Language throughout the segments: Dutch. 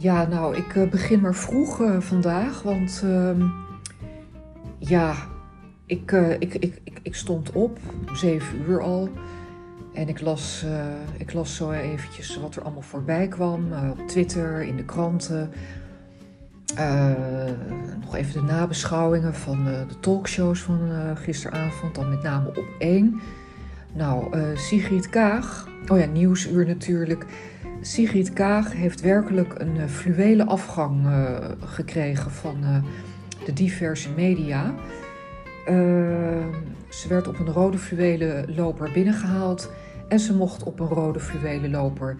Ja, nou, ik uh, begin maar vroeg uh, vandaag, want uh, ja, ik, uh, ik, ik, ik, ik, stond op, zeven uur al, en ik las, ik las zo eventjes wat er allemaal voorbij kwam op Twitter, in de kranten. nog even de nabeschouwingen van de talkshows van gisteravond, dan met name op één. Nou, Sigrid Kaag, oh ja, Nieuwsuur natuurlijk Sigrid Kaag heeft werkelijk een uh, fluwele afgang uh, gekregen van uh, de diverse media. ze werd op een rode fluwelen loper binnengehaald en ze mocht op een rode fluwelen loper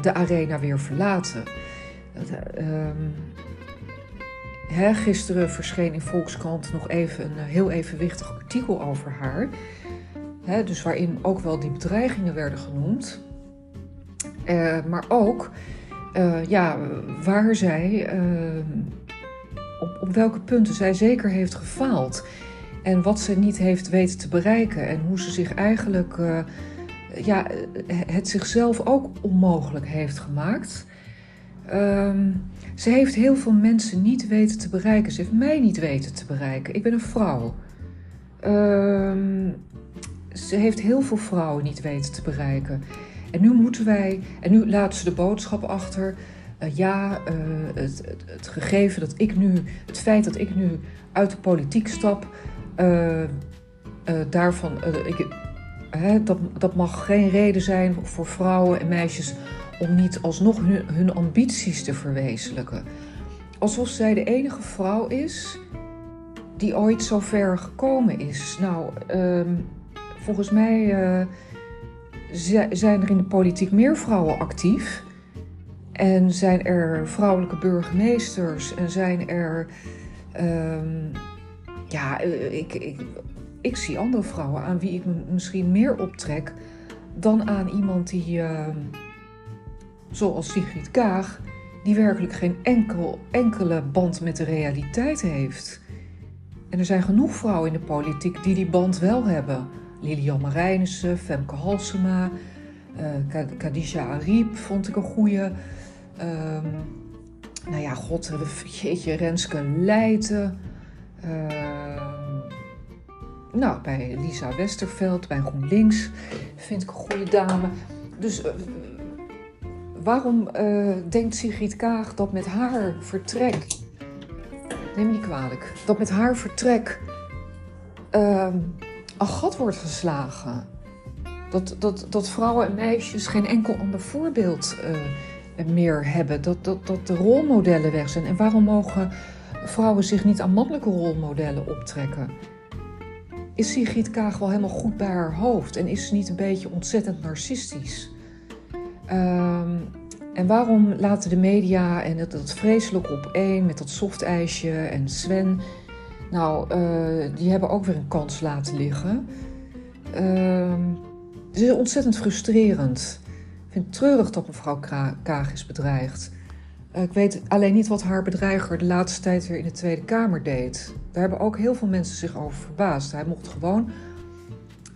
de arena weer verlaten. Gisteren verscheen in Volkskrant nog even een heel evenwichtig artikel over haar. Dus waarin ook wel die bedreigingen werden genoemd. Uh, maar ook uh, ja, waar zij, uh, op, op welke punten zij zeker heeft gefaald. En wat ze niet heeft weten te bereiken. En hoe ze zich eigenlijk ja, het zichzelf ook onmogelijk heeft gemaakt. Ehm, ze heeft heel veel mensen niet weten te bereiken. Ze heeft mij niet weten te bereiken. Ik ben een vrouw. Ehm, ze heeft heel veel vrouwen niet weten te bereiken. En nu moeten wij, en nu laten ze de boodschap achter. Uh, ja, uh, het, het, gegeven dat ik nu, het feit dat ik nu uit de politiek stap, uh, daarvan, ik, dat, dat mag geen reden zijn voor vrouwen en meisjes om niet alsnog hun, hun ambities te verwezenlijken. Alsof zij de enige vrouw is die ooit zo ver gekomen is. Nou, ehm, volgens mij zijn er in de politiek meer vrouwen actief. En zijn er vrouwelijke burgemeesters en zijn er. Um, ja, ik, ik, ik zie andere vrouwen aan wie ik me misschien meer optrek dan aan iemand die, uh, zoals Sigrid Kaag, die werkelijk geen enkel, enkele band met de realiteit heeft. En er zijn genoeg vrouwen in de politiek die die band wel hebben. Lilian Marijnissen, Femke Halsema, uh, Khadija Ariep vond ik een goeie. Um, nou ja, god, jeetje, Renske Leijten. Uh, nou, bij Lisa Westerveld, bij GroenLinks vind ik een goede dame. Dus uh, waarom uh, denkt Sigrid Kaag dat met haar vertrek... Neem me niet kwalijk. Dat met haar vertrek... Een gat wordt geslagen. Dat, dat, dat vrouwen en meisjes geen enkel ander voorbeeld uh, meer hebben. Dat, dat, dat de rolmodellen weg zijn. En waarom mogen vrouwen zich niet aan mannelijke rolmodellen optrekken? Is Sigrid Kaag wel helemaal goed bij haar hoofd? En is ze niet een beetje ontzettend narcistisch? Um, en waarom laten de media en dat, dat vreselijk op één met dat softijsje en Sven nou, uh, die hebben ook weer een kans laten liggen. Uh, het is ontzettend frustrerend. Ik vind het treurig dat mevrouw Kaag is bedreigd. Uh, ik weet alleen niet wat haar bedreiger de laatste tijd weer in de Tweede Kamer deed. Daar hebben ook heel veel mensen zich over verbaasd. Hij mocht gewoon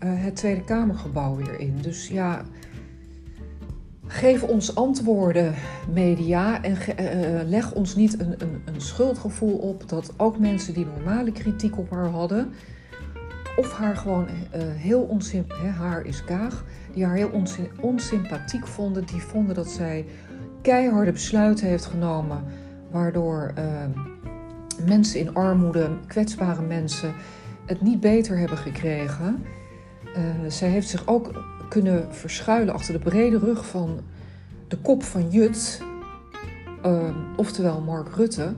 uh, het Tweede Kamergebouw weer in. Dus ja, Geef ons antwoorden, media, en uh, leg ons niet een, een, een, schuldgevoel op dat ook mensen die normale kritiek op haar hadden, of haar gewoon uh, heel onsympathiek, haar is Kaag, die haar heel onsympathiek vonden, die vonden dat zij keiharde besluiten heeft genomen, waardoor mensen in armoede, kwetsbare mensen, het niet beter hebben gekregen. zij heeft zich ook kunnen verschuilen achter de brede rug van de kop van Jut, uh, oftewel Mark Rutte,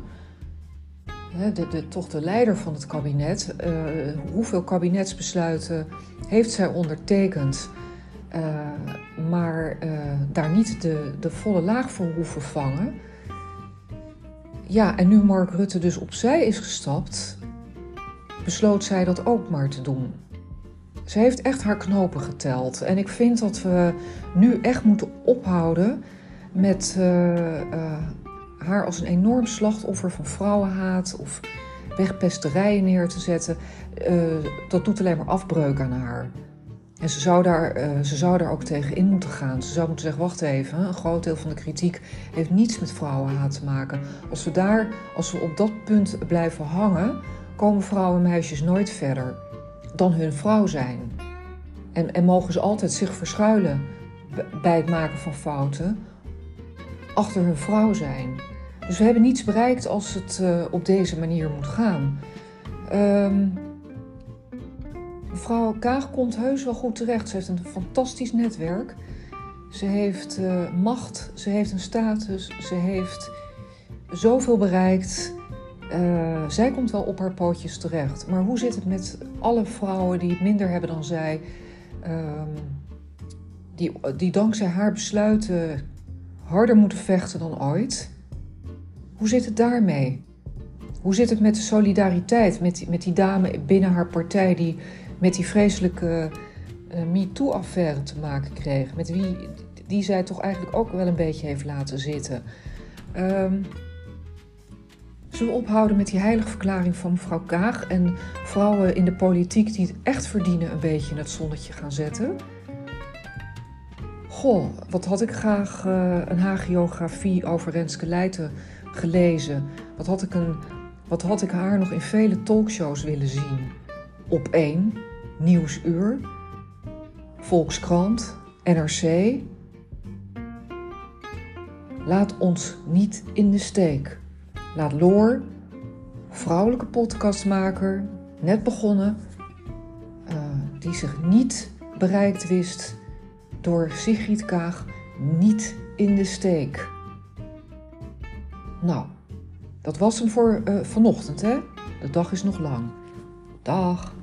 de, de, toch de leider van het kabinet. Uh, hoeveel kabinetsbesluiten heeft zij ondertekend, uh, maar uh, daar niet de, de volle laag voor hoeven vangen? Ja, en nu Mark Rutte dus opzij is gestapt, besloot zij dat ook maar te doen. Ze heeft echt haar knopen geteld. En ik vind dat we nu echt moeten ophouden met uh, uh, haar als een enorm slachtoffer van vrouwenhaat of wegpesterijen neer te zetten. Uh, dat doet alleen maar afbreuk aan haar. En ze zou, daar, ze zou daar ook tegen in moeten gaan. Ze zou moeten zeggen: wacht even, een groot deel van de kritiek heeft niets met vrouwenhaat te maken. Als we daar, als we op dat punt blijven hangen, komen vrouwen en meisjes nooit verder dan hun vrouw zijn. En, en mogen ze altijd zich verschuilen bij het maken van fouten achter hun vrouw zijn. Dus we hebben niets bereikt als het uh, op deze manier moet gaan. Um, mevrouw Kaag komt heus wel goed terecht. Ze heeft een fantastisch netwerk. Ze heeft uh, macht, ze heeft een status, ze heeft zoveel bereikt. Uh, zij komt wel op haar pootjes terecht. Maar hoe zit het met alle vrouwen die het minder hebben dan zij? Um, die, die dankzij haar besluiten harder moeten vechten dan ooit. Hoe zit het daarmee? Hoe zit het met de solidariteit met die, met die dame binnen haar partij die met die vreselijke uh, MeToo-affaire te maken kreeg? Met wie die zij toch eigenlijk ook wel een beetje heeft laten zitten. Um, zullen ophouden met die heilige verklaring van mevrouw Kaag en vrouwen in de politiek die het echt verdienen een beetje in het zonnetje gaan zetten? Goh, wat had ik graag uh, een hagiografie over Renske Leijten gelezen. Wat had, ik een, wat had ik haar nog in vele talkshows willen zien. Op 1, Nieuwsuur, Volkskrant, NRC. Laat ons niet in de steek. Laat Loor, vrouwelijke podcastmaker, net begonnen, uh, die zich niet bereikt wist door Sigrid Kaag niet in de steek. Nou, dat was hem voor uh, vanochtend, hè? De dag is nog lang. Dag.